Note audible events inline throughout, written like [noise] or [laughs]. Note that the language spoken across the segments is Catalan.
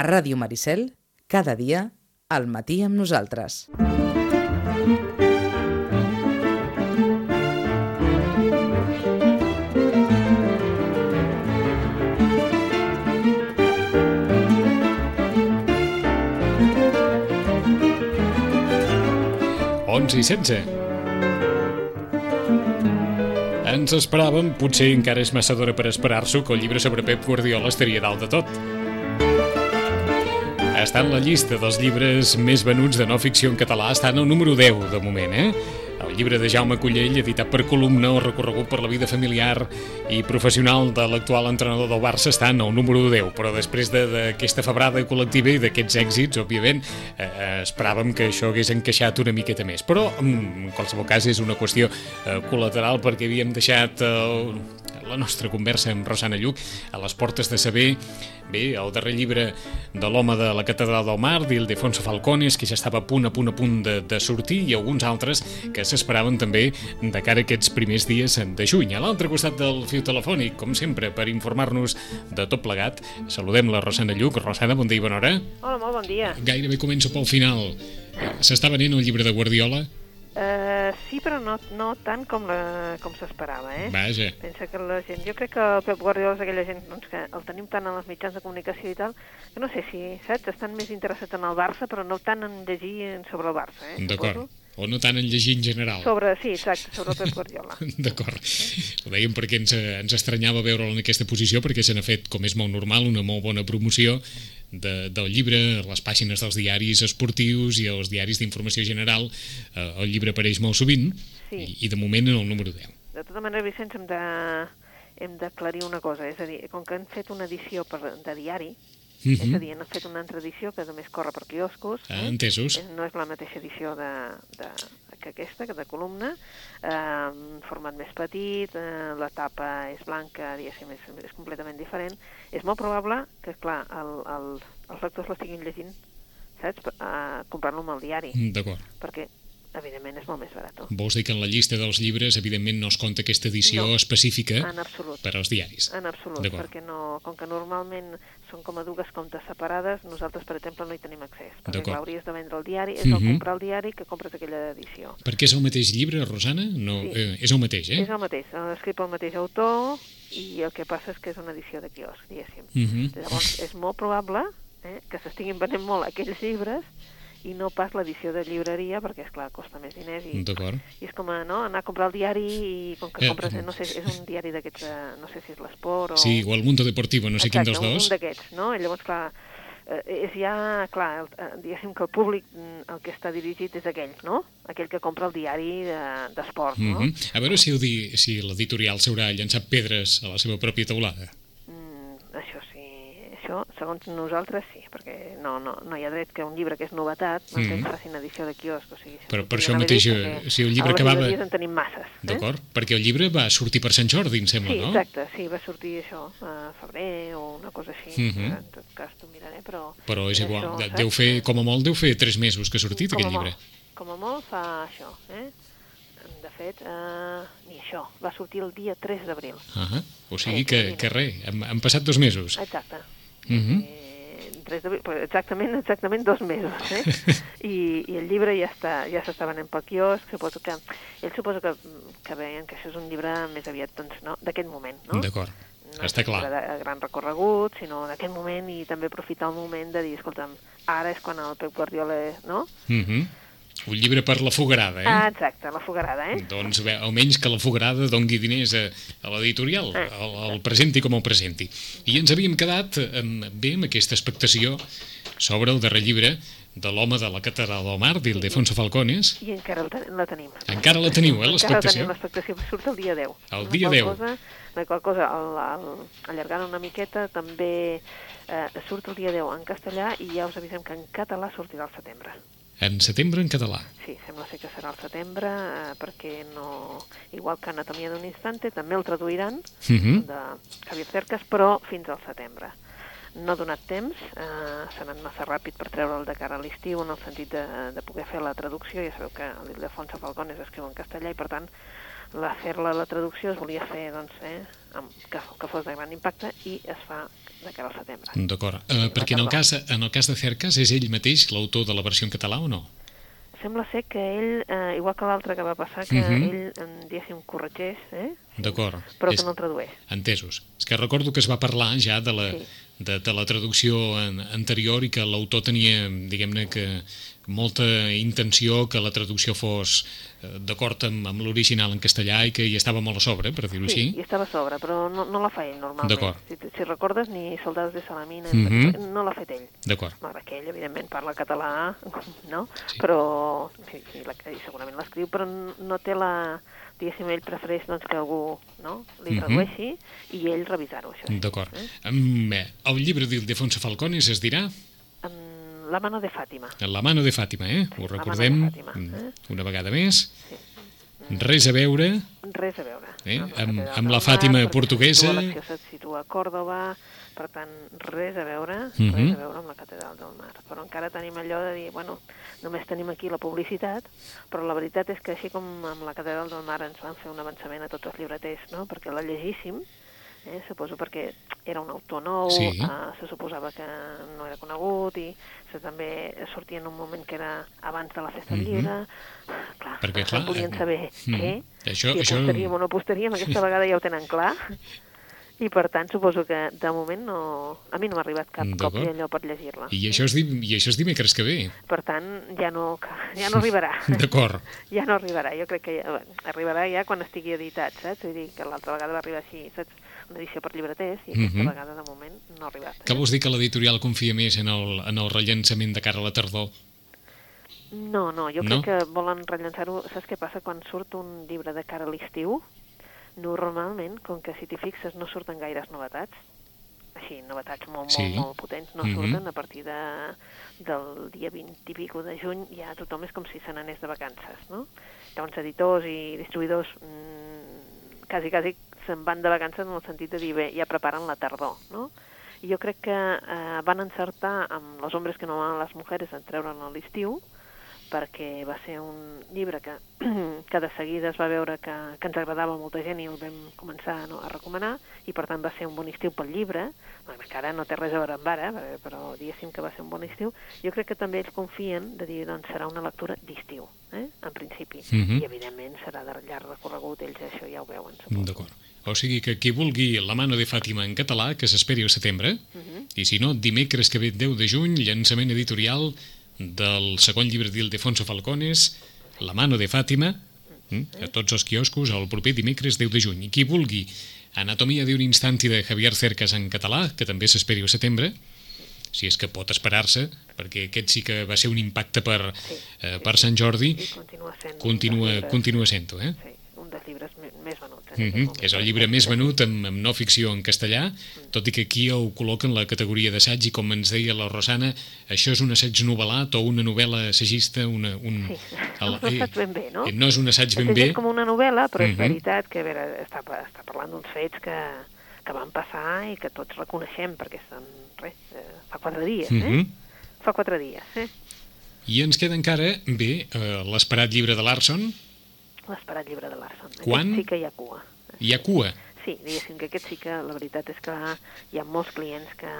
A Ràdio Maricel, cada dia, al matí amb nosaltres. Onze i setze. Ens esperàvem, potser encara és massa d'hora per esperar-s'ho, que el llibre sobre Pep Guardiola estaria dalt de tot. Està en la llista dels llibres més venuts de no ficció en català, està en el número 10 de moment, eh? El llibre de Jaume Collell, editat per Columna, o recorregut per la vida familiar i professional de l'actual entrenador del Barça, està en el número 10, però després d'aquesta febrada col·lectiva i d'aquests èxits, òbviament, eh, eh, esperàvem que això hagués encaixat una miqueta més. Però, en qualsevol cas, és una qüestió eh, col·lateral perquè havíem deixat eh, la nostra conversa amb Rosana Lluc a les portes de saber bé, el darrer llibre de l'home de la Catedral del Mar, d'Ildefonso Falcones, que ja estava a punt, a punt, a punt de, de sortir, i alguns altres que s'esperaven també de cara a aquests primers dies de juny. A l'altre costat del fiu telefònic, com sempre, per informar-nos de tot plegat, saludem la Rosana Lluc. Rosana, bon dia i bona hora. Hola, molt bon dia. Gairebé començo pel final. S'està venent el llibre de Guardiola? Uh, sí, però no, no tant com, la, com s'esperava, eh? Vaja. Pensa que la gent... Jo crec que el Pep Guardiola és aquella gent doncs, que el tenim tant en els mitjans de comunicació i tal, que no sé si, saps, estan més interessats en el Barça, però no tant en llegir sobre el Barça, eh? D'acord. O no tant en llegir en general. Sobre, sí, exacte, sobre el Pep Guardiola. [laughs] D'acord. Ho dèiem perquè ens, ens estranyava veure'l en aquesta posició, perquè se n'ha fet, com és molt normal, una molt bona promoció de, del llibre, les pàgines dels diaris esportius i els diaris d'informació general, eh, el llibre apareix molt sovint, Sí. i, i de moment en el número 10. De tota manera, Vicenç, hem de hem d'aclarir una cosa, és a dir, com que han fet una edició per, de diari, Mhm. és a dir, han fet una altra edició que només corre per quioscos, Ah, entesos. És- no és la mateixa edició de, de, que aquesta, que de columna, eh, format més petit, eh, la tapa és blanca, diguéssim, és, és completament diferent. És molt probable que, clar, el, el, els lectors l'estiguin llegint, saps?, uh, comprant-lo amb el diari, D'acord. perquè, evidentment, és molt més barat. Vols dir que en la llista dels llibres, evidentment, no es compta aquesta edició No. específica per als diaris. En absolut, perquè no, com que normalment són com a dues comptes separades, nosaltres, per exemple, no hi tenim accés. Perquè clar, hauries de vendre el diari, és Mhm. el comprar el diari que compres aquella edició. Perquè és el mateix llibre, Rosana? No, Sí. eh, és el mateix, eh? És el mateix, escrit pel mateix autor i el que passa és que és una edició de quiosc, diguéssim. Mhm. Llavors, és molt probable eh, que s'estiguin venent molt aquells llibres i no pas l'edició de llibreria, perquè, és clar costa més diners i, i és com a, no, anar a comprar el diari i com que Eh, compres, eh, no sé, és un diari d'aquests, eh, no sé si és l'Esport o... Sí, o el Mundo Deportivo, no sé Exacte, quin dels dos. un d'aquests, no? I llavors, clar, eh, és ja, clar, el, eh, diguéssim que el públic mm, el que està dirigit és aquell, no? Aquell que compra el diari de- d'esport, de, no? Mhm. A veure si, di, si l'editorial s'haurà llançat pedres a la seva pròpia taulada. Mm, això sí, segons nosaltres sí, perquè no, no, no hi ha dret que un llibre que és novetat no mm. facin edició de quiosc, o sigui... si Però per això mateix, dit, eh, perquè si el llibre a les acabava- llibreries en tenim masses. Eh? D'acord? Perquè el llibre va sortir per Sant Jordi, em sembla, Sí, no? exacte, sí, va sortir això a febrer o una cosa així, Mhm. en tot cas t'ho miraré, però... Però és igual, això, deu fer, com a molt, deu fer tres mesos que ha sortit com aquest a llibre. Molt, com a molt fa això, eh? De fet, eh, ni això, va sortir el dia 3 d'abril. Ah o sigui Eh, que, que res, han, han passat dos mesos. Exacte. Mhm. Eh, 3 d'abril, però exactament, exactament dos mesos, eh? [laughs] I, I el llibre ja està, ja s'està venent pel quiosc, suposo que, ell suposo que, que veien que això és un llibre més aviat, doncs, no, d'aquest moment, no? D'acord, no està clar. llibre de gran recorregut, sinó d'aquest moment i també aprofitar el moment de dir, escolta'm, ara és quan el Pep Guardiola, no? Mhm. Un llibre per la fogarada, eh? Ah, exacte, la fogarada, eh? Doncs bé, almenys que la fogarada dongui diners a, a l'editorial, Ah, el, el presenti com el presenti. I ens havíem quedat amb, bé amb aquesta expectació sobre el darrer llibre de l'home de la Catedral del Mar, d'Ildefonso Falcones. I encara el la tenim. Encara la teniu, eh, Encara l'expectació? tenim l'expectació, surt el dia 10. El La dia qual 10. Cosa, la qual cosa, el, el, allargant una miqueta, també eh, surt el dia 10 en castellà i ja us avisem que en català sortirà al setembre. En setembre en català. Sí, sembla ser que serà al setembre, eh, perquè no... Igual que Anatomia d'un instante, també el traduiran, Mhm. de Javier Cercas, però fins al setembre. No ha donat temps, eh, s'ha anat massa ràpid per treure'l de cara a l'estiu en el sentit de, de poder fer la traducció. Ja sabeu que l'Ildefonso Falcones escriu en castellà i, per tant, la fer-la la traducció es volia fer doncs, eh, amb, que, que fos de gran impacte i es fa de cara al setembre. D'acord. Uh, perquè en el, cas, en el cas de Cercas és ell mateix l'autor de la versió en català o no? Sembla ser que ell, eh, igual que l'altre que va passar, que uh Mhm. -huh. ell, diguéssim, corregeix, eh? D'acord. però És- que no el tradueix. Entesos. És que recordo que es va parlar ja de la, Sí. de, de la traducció en, anterior i que l'autor tenia, diguem-ne, que molta intenció que la traducció fos eh, d'acord amb, amb l'original en castellà i que hi estava molt a sobre, per dir-ho Sí, així. i estava a sobre, però no, no la fa ell normalment. Si, si recordes, ni Soldats de Salamina, Mhm. no l'ha fet ell. D'acord. Malgrat que ell, evidentment, parla català, [laughs] no? Sí. Però, sí, sí, la, segurament l'escriu, però no té la... Diguéssim, ell prefereix doncs, que algú no? li Mhm. tradueixi i ell revisar-ho, això. sí. D'acord. Eh? Mm, el llibre d'Ildefonso Falcones es dirà La mano de Fàtima. La mano de Fàtima, eh? Sí, Ho recordem Fàtima, eh? una vegada més. Sí. Res a veure Res a veure. Eh, la amb- amb la Mar, Fàtima perquè portuguesa. L'acció se situa a Còrdoba, per tant, res a veure, Mhm. res a veure amb la Catedral del Mar. Però encara tenim allò de dir, bueno, només tenim aquí la publicitat, però la veritat és que així com amb la Catedral del Mar ens van fer un avançament a tots els llibreters, no?, perquè la llegíssim, eh, suposo perquè era un autor nou, Sí. eh, se suposava que no era conegut i se també sortia en un moment que era abans de la festa del Mhm. llibre. Clar, Perquè, clar, volien eh, saber mhm. què, Això- si això- apostaríem o no apostaríem, aquesta vegada ja ho tenen clar. I per tant, suposo que de moment no... A mi no m'ha arribat cap còpia allò per llegir-la. i això, és, dim- i això és dimecres que ve. Per tant, ja no, ja no arribarà. [laughs] D'acord. ja no arribarà. Jo crec que ja, arribarà ja quan estigui editat, saps? Vull dir que l'altra vegada va arribar així, saps? Una edició per llibreters i aquesta Mhm. vegada, de moment, no ha arribat. Que vols dir que l'editorial confia més en el, en el rellançament de cara a la tardor? No, no, jo No? crec que volen rellançar-ho. Saps què passa? Quan surt un llibre de cara a l'estiu, normalment, com que si t'hi fixes no surten gaires novetats, així, novetats molt, Sí. molt, molt potents, no Mhm. surten a partir de, del dia 20 i pico de juny, ja tothom és com si se n'anés de vacances, no? Llavors, editors i distribuïdors mmm, quasi, quasi se'n van de vacances en el sentit de dir, bé, ja preparen la tardor, no? I jo crec que eh, van encertar amb Los hombres que no aman a les mujeres en treure'n a l'estiu, perquè va ser un llibre que, [clears throat] que de seguida es va veure que, que ens agradava molta gent i el vam començar no, a recomanar, i per tant va ser un bon estiu pel llibre, malgrat que ara no té res a veure amb ara, eh, però diguéssim que va ser un bon estiu, jo crec que també ells confien de dir, doncs serà una lectura d'estiu, eh, en principi, Mhm. i evidentment serà de llarg recorregut, ells això ja ho veuen. D'acord. O sigui que qui vulgui La mano de Fàtima en català, que s'esperi al setembre, Mhm. i si no, dimecres que ve 10 de juny, llançament editorial del segon llibre d'Ildefonso Falcones, La mano de Fàtima, a tots els quioscos el proper dimecres 10 de juny. I qui vulgui Anatomia d'un instanti de Javier Cercas en català, que també s'esperi al setembre, si és que pot esperar-se, perquè aquest sí que va ser un impacte per, Sí, eh, sí, per sí. Sant Jordi, I continua sent continua, continua sent-ho, eh? Sí, un dels llibres me- més venuts. en Mm -hmm. És el llibre més venut amb, amb no ficció en castellà, tot i que aquí ho col·loca en la categoria d'assaig i com ens deia la Rosana, això és un assaig novel·lat o una novel·la assagista, una, un... Sí, el- [laughs] no saps ben bé, no? eh, No és un assaig ben bé, llegeix com una novel·la, però Mhm. és veritat que a veure, està, està parlant d'uns fets que, que van passar i que tots reconeixem, perquè són, res, eh, fa quatre dies, eh? Mhm. Fa quatre dies, eh? i ens queda encara, bé, eh, l'esperat llibre de Larson, L'esperat llibre de Larson. Aquest Quan? Sí que hi ha cua. hi ha cua. Sí, diguéssim que aquest sí que la veritat és que hi ha molts clients que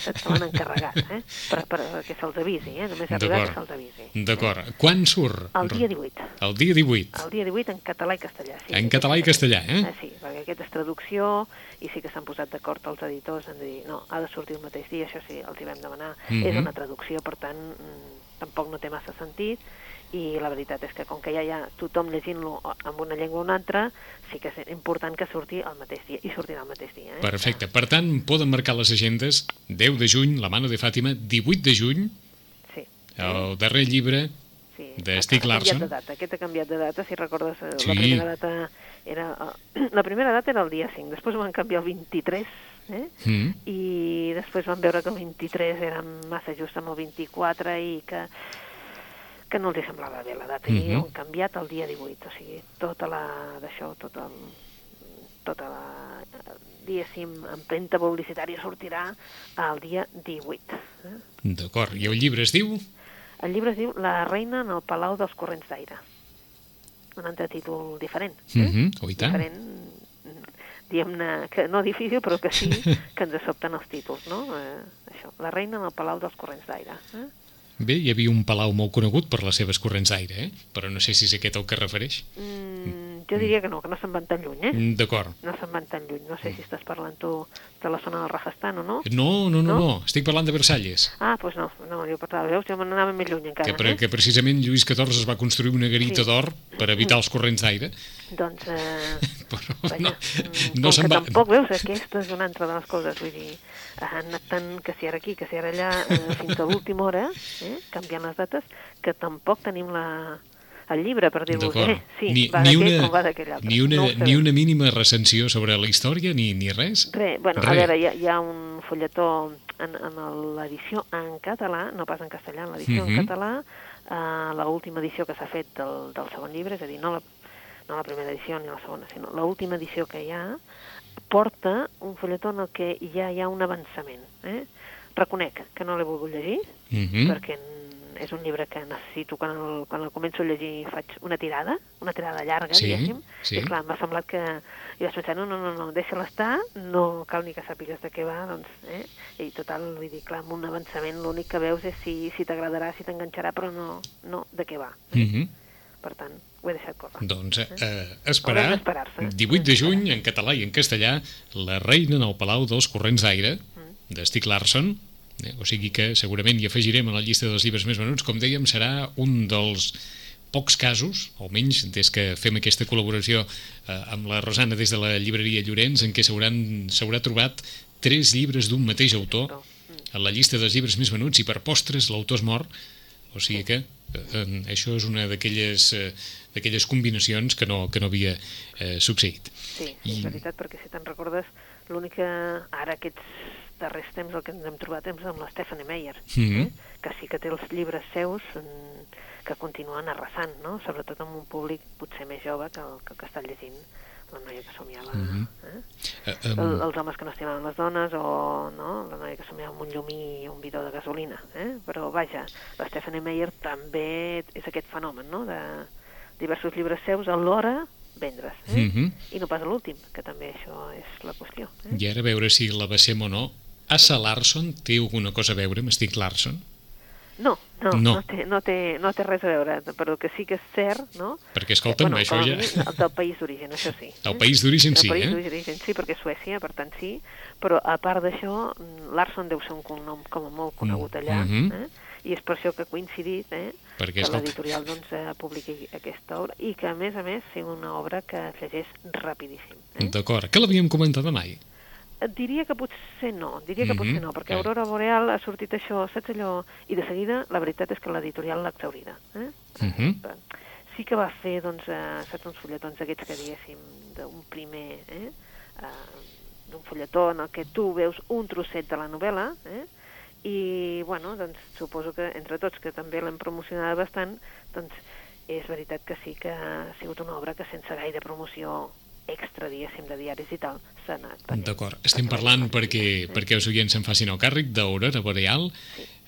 se l'han encarregat, eh? Per, per, que se'ls avisi, eh? Només ha arribat que se'ls avisi. D'acord. Quan surt? El dia 18. El dia 18. El dia 18 en català i castellà. Sí, En català i castellà, eh? Ah, sí, perquè aquest és traducció i sí que s'han posat d'acord els editors en dir no, ha de sortir el mateix dia, això sí, els hi vam demanar. Mhm. És una traducció, per tant, mm, tampoc no té massa sentit i la veritat és que com que ja hi ha tothom llegint-lo amb una llengua o una altra, sí que és important que surti el mateix dia, i sortirà el mateix dia. Eh? Perfecte. Per tant, poden marcar les agendes 10 de juny, La mano de Fàtima, 18 de juny, Sí. el darrer llibre Sí, de Stieg Larsson. de data. Aquest ha canviat de data, si recordes, eh, Sí. la primera data era eh, [clears throat] la primera data era el dia 5, després ho van canviar el 23, eh? Mm. i després van veure que el 23 era massa just amb el 24 i que que no els semblava bé la data, i Mhm. ho han canviat el dia 18, o sigui, tota la d'això, tot el, tota la, diguéssim, empremta publicitària sortirà el dia 18. Eh? D'acord. I el llibre es diu? El llibre es diu La reina en el Palau dels Corrents d'Aire. un altre títol diferent. Mm Eh? -hmm. Oh. Diferent, mm, diguem-ne, que no difícil, però que sí [laughs] que ens sobten els títols, no? Eh, això, La reina en el Palau dels Corrents d'Aire. Eh? Bé, hi havia un palau molt conegut per les seves corrents d'aire, eh? però no sé si és aquest el que refereix. Mm, jo diria que no, que no se'n van tan lluny, eh? Mm, D'acord. No se'n van tan lluny. No sé si estàs parlant tu de la zona del Rajasthan o no. No, no, no, no, No? estic parlant de Versalles. Ah, doncs no, no, jo parlava, veus, jo me n'anava més lluny encara. Que, per, eh? que precisament Lluís XIV es va construir una garita Sí. d'or per evitar els corrents d'aire. Doncs, eh, [laughs] Però vaja, no, mm, no se'n que va... tampoc, veus, aquesta és una altra de les coses, vull dir, han anat tant que si ara aquí, que si ara allà, eh, fins a l'última hora, eh, canviant les dates, que tampoc tenim la, el llibre per D'acord. eh, sí, ni, va una, o va d'aquell altre. ni, una, no ni una mínima recensió sobre la història, ni, ni res? Res, bueno, Res. a veure, hi ha, hi ha un fulletó en, en l'edició en català, no pas en castellà, en l'edició Mhm. en català, eh, l'última edició que s'ha fet del, del segon llibre, és a dir, no la, no la primera edició ni la segona, sinó l'última edició que hi ha, porta un fulletó en el que ja hi ha un avançament. Eh? Reconec que no l'he volgut llegir, Mm -hmm. perquè és un llibre que necessito, quan el, quan el començo a llegir faig una tirada, una tirada llarga, Sí, diguéssim, sí. i clar, m'ha semblat que... I vaig pensar, no, no, no, no deixa-la estar, no cal ni que sàpigues de què va, doncs, eh? I total, vull dir, clar, amb un avançament l'únic que veus és si, si t'agradarà, si t'enganxarà, però no, no de què va. Eh? Mm -hmm. Per tant, ho he deixat córrer. Doncs eh, Haurem esperar, d'esperar-se. 18 de juny, en català i en castellà, La reina en el Palau dels Corrents d'Aire, Mm. de Stieg Larsson, eh, o sigui que segurament hi afegirem a la llista dels llibres més venuts, com dèiem, serà un dels pocs casos, almenys des que fem aquesta col·laboració eh, amb la Rosana des de la llibreria Llorenç, en què s'haurà trobat tres llibres d'un mateix autor a la llista dels llibres més venuts i per postres l'autor es mor, o sigui que eh, eh, això és una d'aquelles eh, d'aquelles combinacions que no, que no havia eh, succeït. Sí, I- és veritat, perquè si te'n recordes, l'únic que ara aquests darrers temps el que ens hem trobat és amb la Stephanie Meyer, Mhm. eh? que sí que té els llibres seus mm, que continuen arrasant, no? sobretot amb un públic potser més jove que el que, el que està llegint la noia que somiava, Mhm. eh? Eh, El, um, els homes que no estimaven les dones o no? la noia que somiava amb un llumí i un bidó de gasolina. Eh? Però vaja, la Stephanie Meyer també és aquest fenomen no? de diversos llibres seus alhora vendre's. Eh? Mhm. I no pas l'últim, que també això és la qüestió. Eh? I ara veure si la basem o no. Asa Larson té alguna cosa a veure amb Stieg Larsson? No, no, No. no. No, té, no, té, no té res a veure, però que sí que és cert, no? Perquè, escolta'm, bueno, això ja... el del país d'origen, això sí. [laughs] El país d'origen sí, el país eh? d'origen sí, perquè és Suècia, per tant sí, però a part d'això, mm, Larson deu ser un cognom com a molt conegut allà, Mhm. eh? i és per això que ha coincidit eh? Perquè, que l'editorial doncs, eh, publiqui aquesta obra i que, a més a més, sigui una obra que es llegeix rapidíssim. Eh? D'acord, que l'havíem comentat mai. Et diria que potser no, diria que Mhm, potser no, perquè eh. Aurora Boreal ha sortit això, saps allò? I de seguida, la veritat és que l'editorial l'ha exaurida. Eh? Mhm. Eh, Sí que va fer, doncs, eh, saps, uns fulletons aquests que diguéssim, d'un primer, eh? eh, d'un fulletó en el que tu veus un trosset de la novel·la, eh? i, bueno, doncs, suposo que entre tots, que també l'hem promocionada bastant, doncs, és veritat que sí que ha sigut una obra que sense gaire promoció extra, diguéssim, de diaris i tal, s'ha anat. D'acord, estem parlant perquè, perquè els oients se'n facin el càrrec d'Aurora Boreal,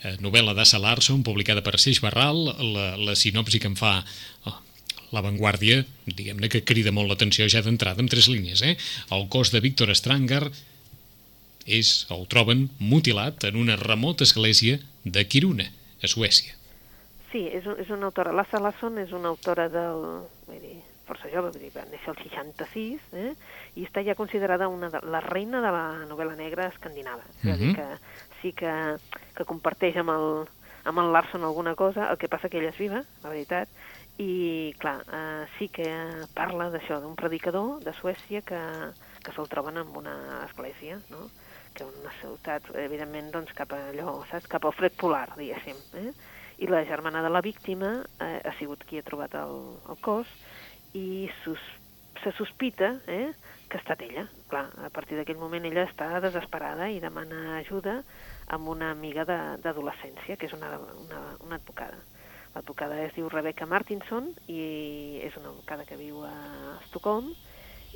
eh, novel·la d'Assa Larson, publicada per Seix Barral, la, la sinopsi que em fa oh, La Vanguardia, diguem-ne que crida molt l'atenció ja d'entrada, amb tres línies, eh? El cos de Víctor Stranger és, el troben mutilat en una remota església de Kiruna, a Suècia. Sí, és, un, és una autora. Lassa Lasson és una autora del... Vull dir, força jove, vull dir, va néixer el 66, eh? i està ja considerada una de, la reina de la novel·la negra escandinava. És a dir, Mhm. que sí que, que comparteix amb el, amb el Larson alguna cosa, el que passa que ella és viva, la veritat, i, clar, eh, sí que parla d'això, d'un predicador de Suècia que, que se'l troben en una església, no?, que és una ciutat, evidentment, doncs, cap a allò, saps?, cap al fred polar, diguéssim, eh? I la germana de la víctima eh, ha sigut qui ha trobat el, el cos i sus, se sospita eh, que ha estat ella. Clar, a partir d'aquell moment ella està desesperada i demana ajuda amb una amiga d'adolescència, que és una, una, una advocada. L'advocada es diu Rebecca Martinson i és una advocada que viu a Estocolm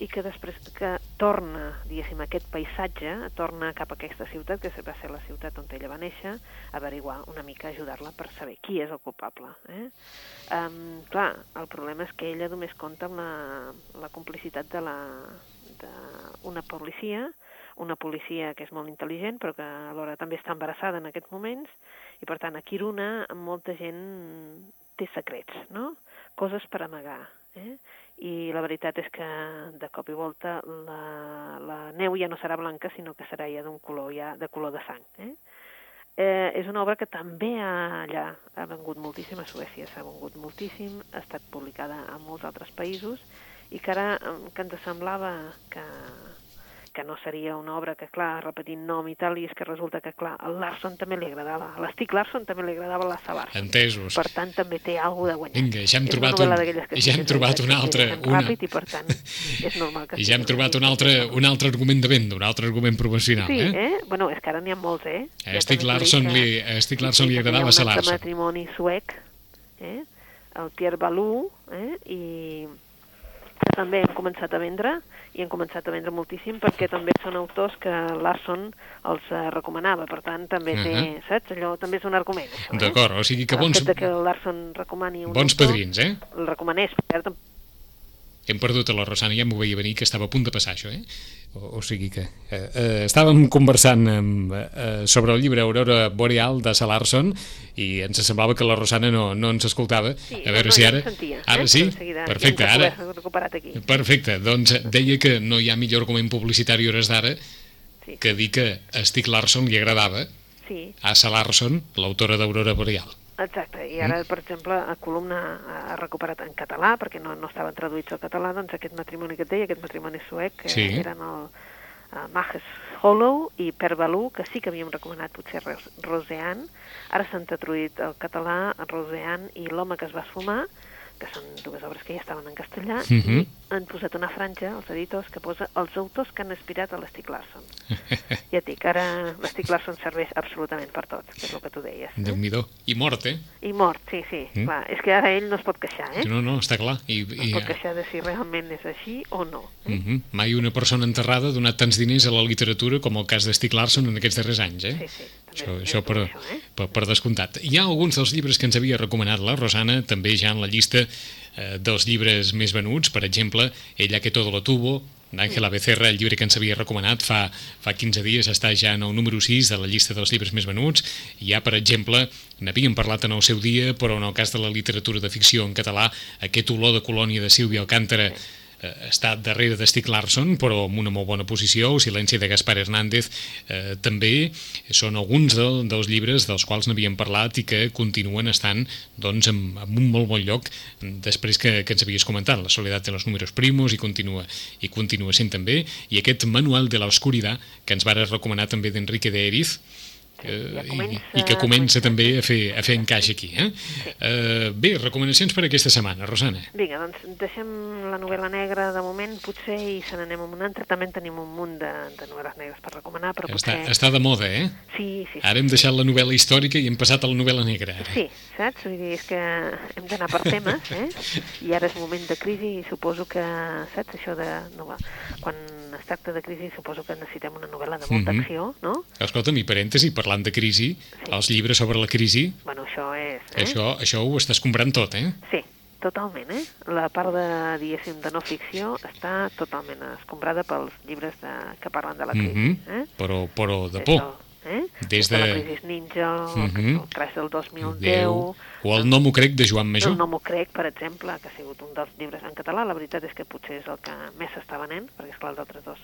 i que després que torna, diguéssim, aquest paisatge, torna cap a aquesta ciutat, que va ser la ciutat on ella va néixer, a averiguar una mica, ajudar-la per saber qui és el culpable. Eh? Um, clar, el problema és que ella només compta amb la, la complicitat de la d'una policia, una policia que és molt intel·ligent però que alhora també està embarassada en aquests moments i per tant a Kiruna molta gent té secrets, no? coses per amagar. Eh? I la veritat és que de cop i volta la, la neu ja no serà blanca sinó que serà ja d'un color ja de color de sang. Eh? Eh, és una obra que també ha, allà ha vengut moltíssim, a Suècia s'ha vengut moltíssim, ha estat publicada a molts altres països i que ara que ens semblava que, que no seria una obra que, clar, repetint nom i tal, i és que resulta que, clar, al Larson també li agradava, a l'Estic Larson també li agradava la Salarson. Entesos. Per tant, també té alguna de guanyat. Vinga, ja hem és trobat, un, ja hem trobat un altre... Una... Ràpid i, per tant, [laughs] és normal que... I ja hem trobat un altre, un altre argument de venda, un altre argument promocional, sí, eh? eh? Bueno, és que ara n'hi ha molts, eh? A Estic Larson, li, a Estic Larson li agradava a Larson. matrimoni suec, eh? el Pierre Balou, eh? i que també hem començat a vendre i hem començat a vendre moltíssim perquè també són autors que Larson els eh, recomanava, per tant també té, uh -huh. saps? Allò també és un argument. Eh? D'acord, o sigui que bons... El fet que Larson recomani un bons autor, padrins, eh? El recomanés, per hem perdut a la Rosana, ja m'ho veia venir que estava a punt de passar això, eh? O, o sigui que eh, eh, estàvem conversant amb, eh, sobre el llibre Aurora Boreal de Salarson i ens semblava que la Rosana no, no ens escoltava. Sí, a veure no, si ja ara... sentia, ara eh? sí? Perfecte, ara... recuperat aquí. Perfecte, doncs deia que no hi ha millor argument publicitari hores d'ara sí. que dir que a Stieg Larsson li agradava sí. a Salarson, l'autora d'Aurora Boreal. Exacte, i ara, mm. per exemple, a Columna ha recuperat en català, perquè no, no estaven traduïts al català, doncs aquest matrimoni que et deia, aquest matrimoni suec, que sí. eren el uh, Majes Hollow i Per Balú, que sí que havíem recomanat potser Rosean, ara s'han traduït al català Rosean i L'home que es va esfumar, que són dues obres que ja estaven en castellà, uh -huh. i han posat una franja, els editors, que posa els autors que han inspirat a l'Estic Larson. ja [laughs] et dic, ara l'Estic Larson serveix absolutament per tot, que és el que tu deies. déu nhi I mort, eh? I mort, sí, sí, mm. clar. És que ara ell no es pot queixar, eh? No, no, està clar. I, no es pot queixar de si realment és així o no. Eh? Uh -huh. Mai una persona enterrada ha donat tants diners a la literatura com el cas d'Estic Larson en aquests darrers anys, eh? Sí, sí. Això, això, per, eh? per, per descomptat. Hi ha alguns dels llibres que ens havia recomanat la Rosana, també ja en la llista eh, dels llibres més venuts, per exemple, Ella que todo lo tuvo, d'Àngela Becerra, el llibre que ens havia recomanat fa, fa 15 dies, està ja en el número 6 de la llista dels llibres més venuts. Hi ha, per exemple, n'havíem parlat en el seu dia, però en el cas de la literatura de ficció en català, aquest olor de colònia de Sílvia Alcántara, sí eh, està darrere de Stieg Larsson, però amb una molt bona posició, o Silenci de Gaspar Hernández, eh, també. Són alguns de, dels llibres dels quals n'havíem parlat i que continuen estant doncs, en, en un molt bon lloc després que, que ens havies comentat, La soledat de los números primos, i continua, i continua sent també, i aquest Manual de la Oscuridad, que ens va recomanar també d'Enrique de Eriz, eh, ja comença, i, i que comença també a fer, a fer encaix aquí. Eh? Sí. Eh, bé, recomanacions per aquesta setmana, Rosana. Vinga, doncs deixem la novel·la negra de moment, potser, i se n'anem amb una altra. També en tenim un munt de, de novel·les negres per recomanar, però està, potser... Està de moda, eh? Sí, sí. Ara hem deixat la novel·la històrica i hem passat a la novel·la negra. Ara. Sí, saps? Vull dir, és que hem d'anar per temes, eh? I ara és moment de crisi i suposo que, saps, això de... No, quan es tracta de crisi suposo que necessitem una novel·la de molta mm -hmm. acció, no? Escolta'm, i parèntesi, parlant de crisi, sí. els llibres sobre la crisi... Bueno, això és... Eh? Això, això ho estàs comprant tot, eh? Sí, totalment, eh? La part de, diguéssim, de no ficció està totalment escombrada pels llibres de, que parlen de la crisi. Mm -hmm. eh? Però, però de por. Això, eh? Des de... La crisi ninja, uh -huh. el crash del 2010... 10. O el No m'ho crec, de Joan Major. El No m'ho crec, per exemple, que ha sigut un dels llibres en català. La veritat és que potser és el que més s'està venent, perquè, esclar, els altres dos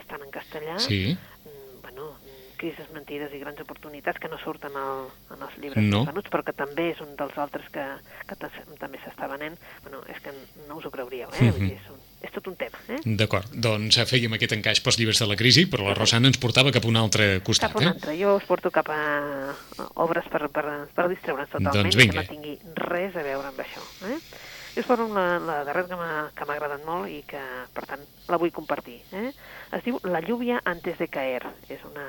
estan en castellà. Sí. Mm, bueno, crisis, mentides i grans oportunitats que no surten al, en els llibres no. venuts, però que també és un dels altres que, que també s'està venent. Bueno, és que no us ho creuríeu, eh? Uh -huh. Vull dir, és un, és tot un tema. Eh? D'acord, doncs fèiem aquest encaix pels llibres de la crisi, però la Rosana ens portava cap a un altre costat. Cap a un eh? altre, jo us porto cap a obres per, per, per distreure'ns totalment, doncs vinga. que no tingui res a veure amb això. Eh? Jo us porto la, la darrera que m'ha agradat molt i que, per tant, la vull compartir. Eh? Es diu La lluvia antes de caer. És una,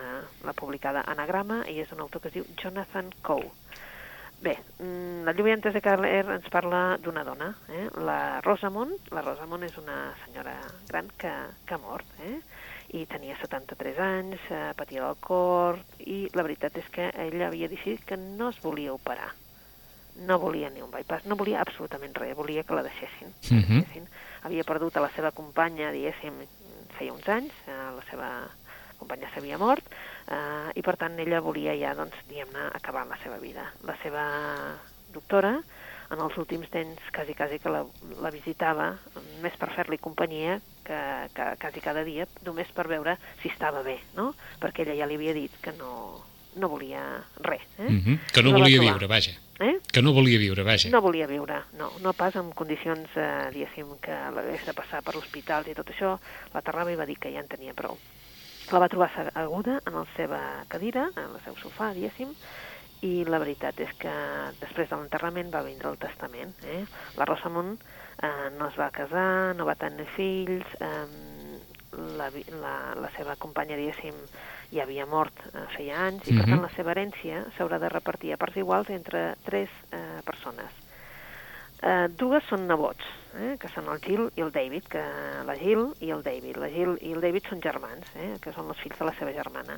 la publicada Anagrama i és un autor que es diu Jonathan Coe. Bé, la lluvia antes de Caer ens parla d'una dona, eh? la Rosamond. La Rosamond és una senyora gran que, que ha mort, eh? i tenia 73 anys, eh, patia del cor, i la veritat és que ella havia decidit que no es volia operar. No volia ni un bypass, no volia absolutament res, volia que la deixessin. Uh -huh. deixessin. Havia perdut a la seva companya, diguéssim, feia uns anys, eh, la seva companya s'havia mort, eh, i per tant ella volia ja, doncs, diguem-ne, acabar la seva vida. La seva doctora, en els últims temps, quasi, quasi que la, la visitava, més per fer-li companyia que, que quasi cada dia, només per veure si estava bé, no? Perquè ella ja li havia dit que no, no volia res. Eh? Uh -huh. Que no La volia viure, vaja. Eh? Que no volia viure, vaja. No volia viure, no, no pas en condicions, eh, diguéssim, que l'hagués de passar per l'hospital i tot això, l'aterrava i va dir que ja en tenia prou. La va trobar aguda en la seva cadira, en el seu sofà, diguéssim, i la veritat és que després de l'enterrament va vindre el testament. Eh? La Rosamond eh, no es va casar, no va tenir fills, eh, la, la, la seva companya, diguéssim, ja havia mort eh, feia anys, i per Mhm. tant la seva herència s'haurà de repartir a parts iguals entre tres eh, persones. Eh, dues són nebots, eh, que són el Jill i el David, que la Jill i el David. La Jill i el David són germans, eh, que són els fills de la seva germana.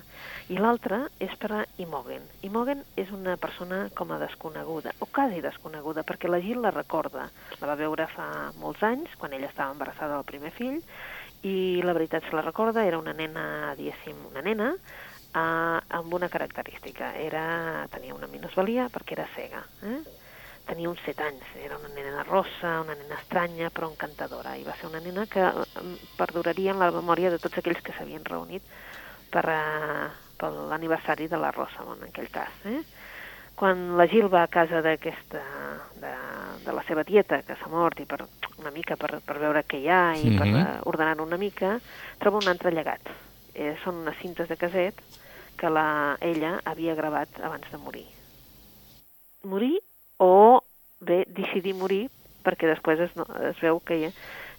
I l'altra és per a Imogen. Imogen és una persona com a desconeguda, o quasi desconeguda, perquè la Jill la recorda. La va veure fa molts anys, quan ella estava embarassada del primer fill, i la veritat se la recorda, era una nena, diguéssim, una nena, eh, amb una característica. Era, tenia una minusvalia perquè era cega. Eh? Tenia uns set anys, era una nena rossa, una nena estranya, però encantadora, i va ser una nena que eh, perduraria en la memòria de tots aquells que s'havien reunit per, eh, per l'aniversari de la Rosa, en aquell cas. Eh? Quan la Gil va a casa d'aquesta, de, de la seva tieta, que s'ha mort, i per una mica per, per veure què hi ha i per Mhm. eh, ordenar una mica, troba un altre llegat. Eh, són unes cintes de caset que la, ella havia gravat abans de morir morir o bé decidir morir perquè després es, no, es veu que hi,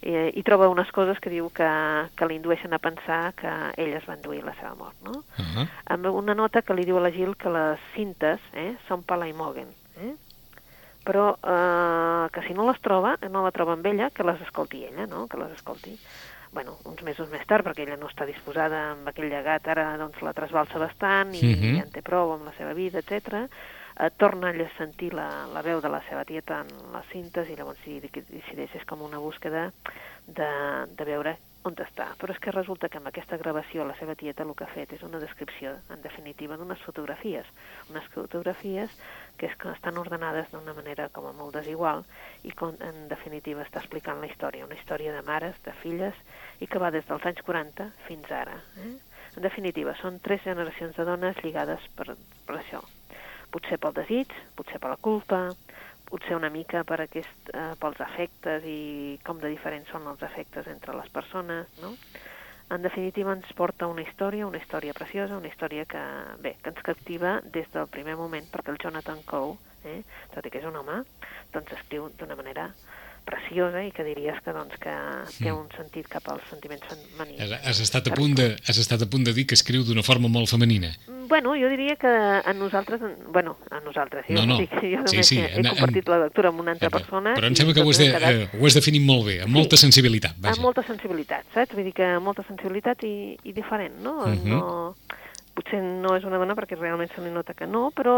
hi, hi troba unes coses que diu que, que l'indueixen a pensar que ell es va enduir la seva mort, no? Uh -huh. Amb una nota que li diu a la Gil que les cintes eh, són per la Imogen, eh? però eh, que si no les troba, no la troba amb ella, que les escolti ella, no? que les escolti. bueno, uns mesos més tard, perquè ella no està disposada amb aquell llegat, ara doncs la trasbalsa bastant i Mhm. ja en té prou amb la seva vida, etc. Eh, torna a sentir la, la veu de la seva tieta en les cintes i llavors decideix, és com una búsqueda de, de veure on està. Però és que resulta que amb aquesta gravació la seva tieta el que ha fet és una descripció, en definitiva, d'unes fotografies. Unes fotografies que, és que estan ordenades d'una manera com a molt desigual i que en definitiva està explicant la història, una història de mares, de filles, i que va des dels anys 40 fins ara. Eh? En definitiva, són tres generacions de dones lligades per, per això. Potser pel desig, potser per la culpa, potser una mica per aquest, eh, pels efectes i com de diferents són els efectes entre les persones, no? En definitiva ens porta una història, una història preciosa, una història que, bé, que ens captiva des del primer moment, perquè el Jonathan Coe, eh, tot i que és un home, doncs escriu d'una manera preciosa i que diries que, doncs, que té un sentit cap als sentiments femenins. Has, has, estat a punt de, has estat a punt de dir que escriu d'una forma molt femenina. Bueno, jo diria que a nosaltres, bueno, a nosaltres, jo, No, no. dic, jo Sí, sí, he, he en- compartit la lectura amb una altra persona. Però em sembla que ho has, de, quedat eh, ho has definit molt bé, amb molta sensibilitat. Vaja. amb molta sensibilitat, saps? Vull dir que molta sensibilitat i, i diferent, no? Mhm. no? Potser no és una dona perquè realment se li nota que no, però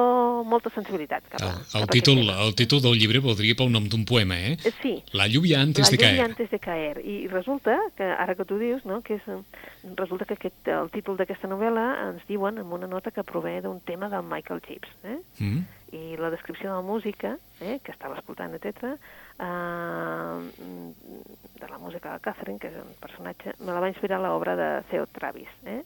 molta sensibilitat cap a, El, el, cap títol, el títol del llibre voldria pel nom d'un poema, eh? Eh, Sí, La lluvia antes la de caer. antes de caer. I resulta que, ara que tu dius, no, que és, resulta que aquest, el títol d'aquesta novel·la ens diuen amb una nota que prové d'un tema del Michael Gibbs, eh? Mm? i la descripció de la música, eh, que estava escoltant, etc., eh, de la música de Catherine, que és un personatge, me la va inspirar l'obra de Theo Travis, eh,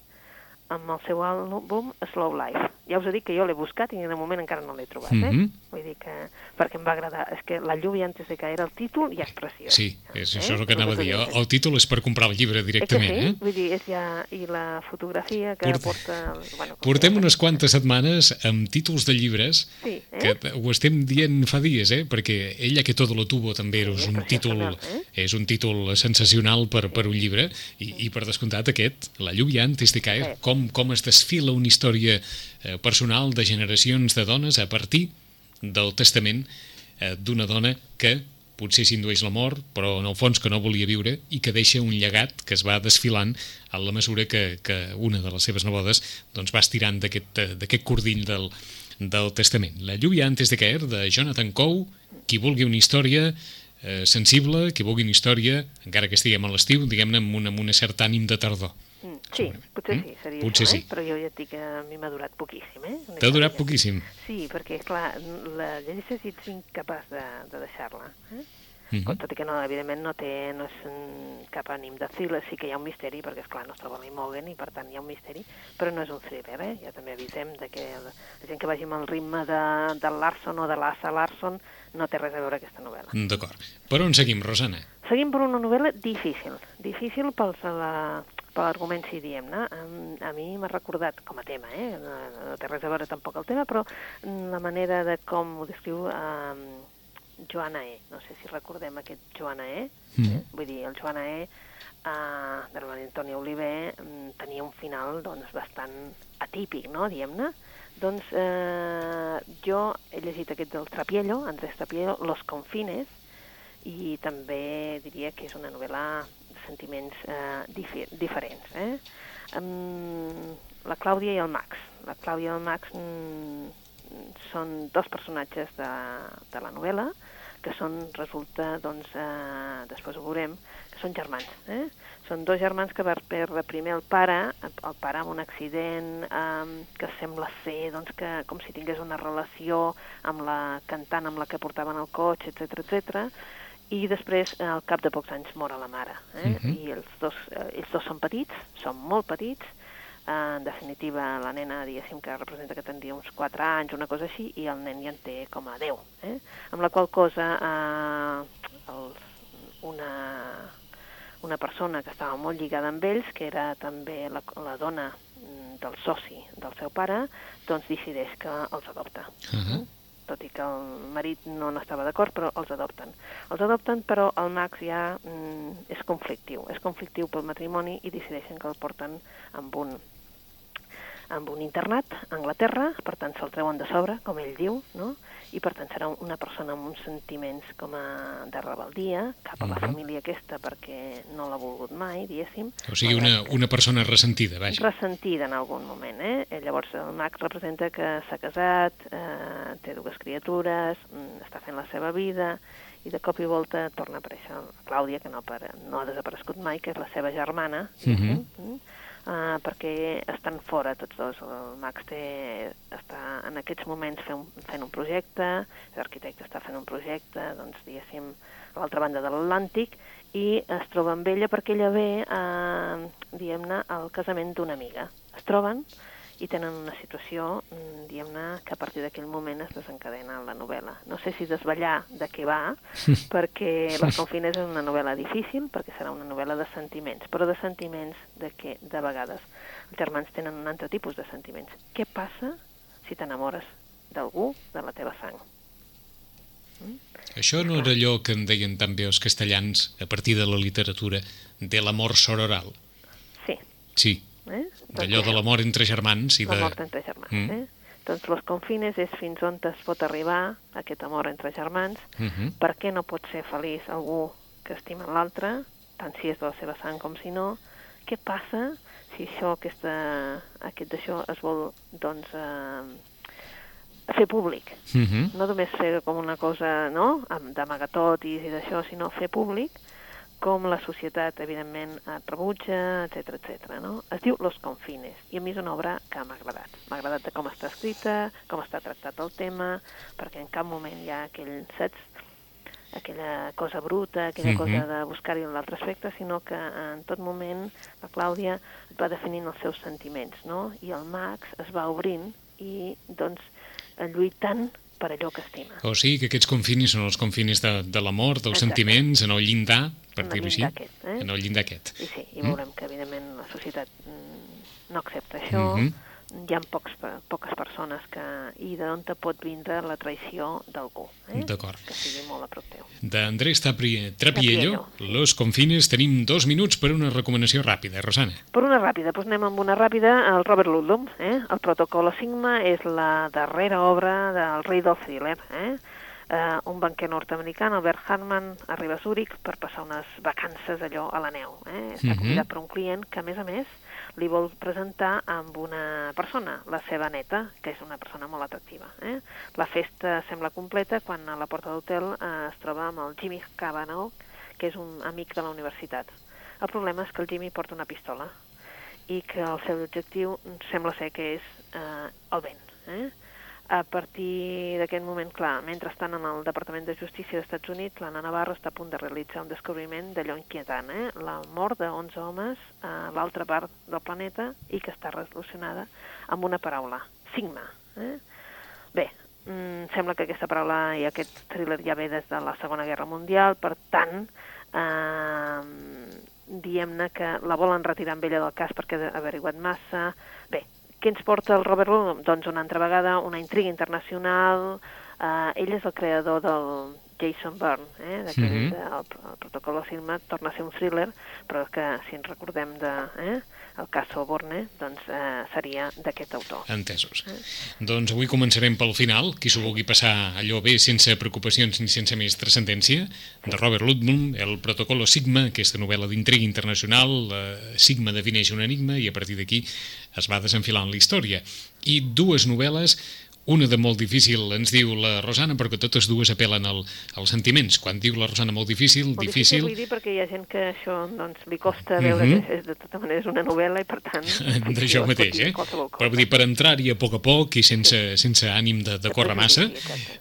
amb el seu àlbum Slow Life. Ja us he dit que jo l'he buscat i de moment encara no l'he trobat, eh? Mhm. Vull dir que, perquè em va agradar. És que La lluvia antes de caer, el títol ja és preciós. Sí, és, això és el que És anava a dir. El, el títol és per comprar el llibre Eh que directament, sí? eh? Vull dir, és ja... I la fotografia que Porta- porta... Bueno, Portem que- unes quantes setmanes amb títols de llibres Sí, eh? que ho estem dient fa dies, eh? perquè Ella que todo lo tuvo també és és un títol, sensacional, és un títol sensacional per, per un llibre i, i per descomptat aquest, La lluvia antes de caer, Sí. com, com es desfila una història eh, personal de generacions de dones a partir del testament eh, d'una dona que potser s'indueix la mort, però en el fons que no volia viure i que deixa un llegat que es va desfilant a la mesura que, que una de les seves nebodes doncs, va estirant d'aquest cordill del, del testament. La lluvia antes de caer, de Jonathan Coe, qui vulgui una història eh, sensible, qui vulgui una història, encara que estiguem a l'estiu, diguem-ne, amb, un, amb un cert ànim de tardor. Mm, sí, potser mm? sí, seria potser això, sí. eh? però jo ja et dic que a mi m'ha durat poquíssim. Eh? T'ha durat poquíssim? Sí, perquè, clar, la llegeixes i ets incapaç de, de deixar-la. Eh? Mm -hmm. Tot i que no, evidentment no té no és cap ànim de thriller, sí que hi ha un misteri, perquè, és clar no es troba l'Imogen i, per tant, hi ha un misteri, però no és un thriller, eh? Ja també avisem de que la, la gent que vagi amb el ritme de, de Larson o de l'Assa Larson no té res a veure aquesta novel·la. D'acord. Per on seguim, Rosana? Seguim per una novel·la difícil. Difícil pels, la, per l'argument, si diem-ne. A, a mi m'ha recordat, com a tema, eh? no, no té res a veure tampoc el tema, però la manera de com ho descriu eh, Joana E. No sé si recordem aquest Joana E. Mm. Vull dir, el Joana E eh, de la Antònia Oliver mm, tenia un final doncs, bastant atípic, no?, diem-ne. Doncs eh, jo he llegit aquest del Trapiello, Andrés Trapiello, Los Confines, i també diria que és una novel·la sentiments eh, difer diferents. Eh? Um, la Clàudia i el Max. La Clàudia i el Max mm, són dos personatges de, de la novel·la que són, resulta, doncs, eh, després ho veurem, que són germans. Eh? Són dos germans que va perdre primer el pare, el pare amb un accident eh, que sembla ser doncs, que, com si tingués una relació amb la cantant amb la que portaven el cotxe, etc etc. i després, al cap de pocs anys, mor la mare. Eh? Mhm. I els dos, eh, ells dos són petits, són molt petits, eh, en definitiva, la nena, diguéssim, que representa que tindria uns 4 anys, una cosa així, i el nen ja en té com a 10. Eh? Amb la qual cosa, eh, els, una, una persona que estava molt lligada amb ells, que era també la, la dona mm, del soci del seu pare, doncs decideix que els adopta. Uh -huh. Tot i que el marit no n'estava d'acord, però els adopten. Els adopten, però el Max ja mm, és conflictiu. És conflictiu pel matrimoni i decideixen que el porten amb un amb un internat a Anglaterra, per tant se'l treuen de sobre, com ell diu, no? I per tant serà una persona amb uns sentiments com a de rebeldia cap a la Mhm. família aquesta perquè no l'ha volgut mai, diguéssim. O sigui, una, una persona ressentida, vaja. Ressentida en algun moment, eh? Eh, Llavors el Max representa que s'ha casat, eh, té dues criatures, mm, està fent la seva vida, i de cop i volta torna a aparèixer Clàudia, que no, apare- no ha desaparegut mai, que és la seva germana, Mhm. mm? Uh, perquè estan fora tots dos. El Max té, està en aquests moments fent fent un projecte, l'arquitecte està fent un projecte, doncs, diguéssim, a l'altra banda de l'Atlàntic, i es troba amb ella perquè ella ve, uh, diguem-ne, al casament d'una amiga. Es troben i tenen una situació, mm, diguem-ne, que a partir d'aquell moment es desencadena la novel·la. No sé si desvetllar de què va, perquè Les Confines és una novel·la difícil, perquè serà una novel·la de sentiments, però de sentiments de que, de vegades, els germans tenen un altre tipus de sentiments. Què passa si t'enamores d'algú de la teva sang? Això no era allò que en deien també els castellans a partir de la literatura de l'amor sororal. Sí. Sí, Eh? d'allò de l'amor entre germans i de... La mort entre germans, Mm. eh? Doncs Los Confines és fins on es pot arribar aquest amor entre germans, Uh -huh. per què no pot ser feliç algú que estima l'altre, tant si és de la seva sang com si no? Què passa si això, aquesta, aquest d'això es vol, doncs, eh, fer públic? Uh -huh. No només fer com una cosa, no?, d'amagatotis i d'això, sinó fer públic com la societat, evidentment, et rebutja, etc etc. no? Es diu Los Confines, i a mi és una obra que m'ha agradat. M'ha agradat de com està escrita, com està tractat el tema, perquè en cap moment hi ha aquell, saps, aquella cosa bruta, aquella Mhm. cosa de buscar-hi l'altre aspecte, sinó que en tot moment la Clàudia va definint els seus sentiments, no? I el Max es va obrint i, doncs, lluitant per allò que estima. O sigui que aquests confinis són els confinis de, de l'amor, dels Exacte. sentiments, en el llindar, per dir-ho així. aquest, eh? En el llindar aquest. I sí, i Mm. veurem que evidentment la societat mm, no accepta això, Mhm. Hi ha pocs, poques persones que... i d'on te pot vindre la traïció d'algú, eh? D'acord. que sigui molt a prop teu. D'Andrés Trapiello, Trapiello, Los Confines, tenim dos minuts per una recomanació ràpida. Rosana. Per una ràpida, doncs anem amb una ràpida. El Robert Ludlum, eh? el Protocolo Sigma, és la darrera obra del rei del thriller. Eh? Uh, un banquer nord-americà, Albert Hartman, arriba a Zúrich per passar unes vacances allò a la neu. Eh? Està Mhm. convidat per un client que, a més a més, li vol presentar amb una persona, la seva neta, que és una persona molt atractiva. Eh? La festa sembla completa quan a la porta d'hotel eh, es troba amb el Jimmy Cavanaugh, que és un amic de la universitat. El problema és que el Jimmy porta una pistola i que el seu objectiu sembla ser que és eh, el vent. Eh? A partir d'aquest moment, clar, mentre estan en el Departament de Justícia dels Estats Units, l'Anna Navarro està a punt de realitzar un descobriment d'allò inquietant, eh? la mort de 11 homes a l'altra part del planeta i que està resolucionada amb una paraula, sigma. Eh? Bé, mm, sembla que aquesta paraula i aquest thriller ja ve des de la Segona Guerra Mundial, per tant, eh, diem-ne que la volen retirar amb ella del cas perquè ha averiguat massa. Què ens porta el Robert Ludlum? Doncs una altra vegada una intriga internacional. Eh, ell és el creador del Jason Bourne, eh, d'aquell mm -hmm. el, el protocolo Sigma torna a ser un thriller, però que si ens recordem de, eh, el cas Soborne, doncs eh, seria d'aquest autor. Entesos. Doncs avui començarem pel final. Qui s'ho vulgui passar allò bé sense preocupacions ni sense més transcendència, de Robert Ludlum, el protocolo Sigma, aquesta novel·la d'intriga internacional, eh, Sigma defineix un enigma i a partir d'aquí es va desenfilant la història. I dues novel·les una de molt difícil ens diu la Rosana, perquè totes dues apel·len al, als sentiments. Quan diu la Rosana molt difícil, Molt difícil, vull dir perquè hi ha gent que això doncs, li costa veure Mhm. que és, de tota manera és una novel·la i per tant... [laughs] d'això mateix, eh? Però vull dir, per entrar-hi a poc a poc i sense, sense ànim de, de córrer massa,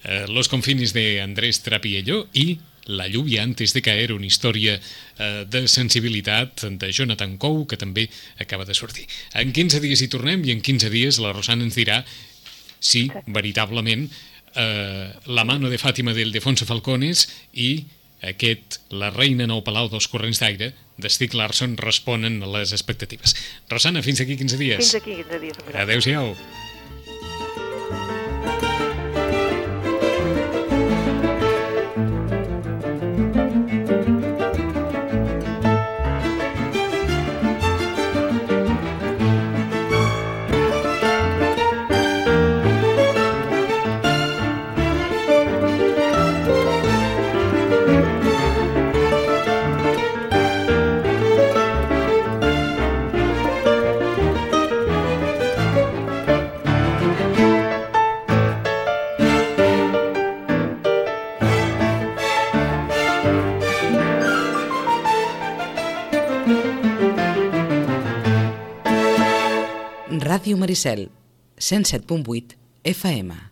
eh, Los confines de Andrés Trapiello i La lluvia antes de caer, una història eh, de sensibilitat de Jonathan Coe, que també acaba de sortir. En 15 dies hi tornem i en 15 dies la Rosana ens dirà si, veritablement, eh, La mano de Fàtima del Defonso Falcones i aquest La reina nou palau dels corrents d'aire de Stieg Larsson responen a les expectatives. Rosana, fins aquí 15 dies. Fins aquí 15 dies. Mira. Adéu-siau. Maricel, 107.8 FM.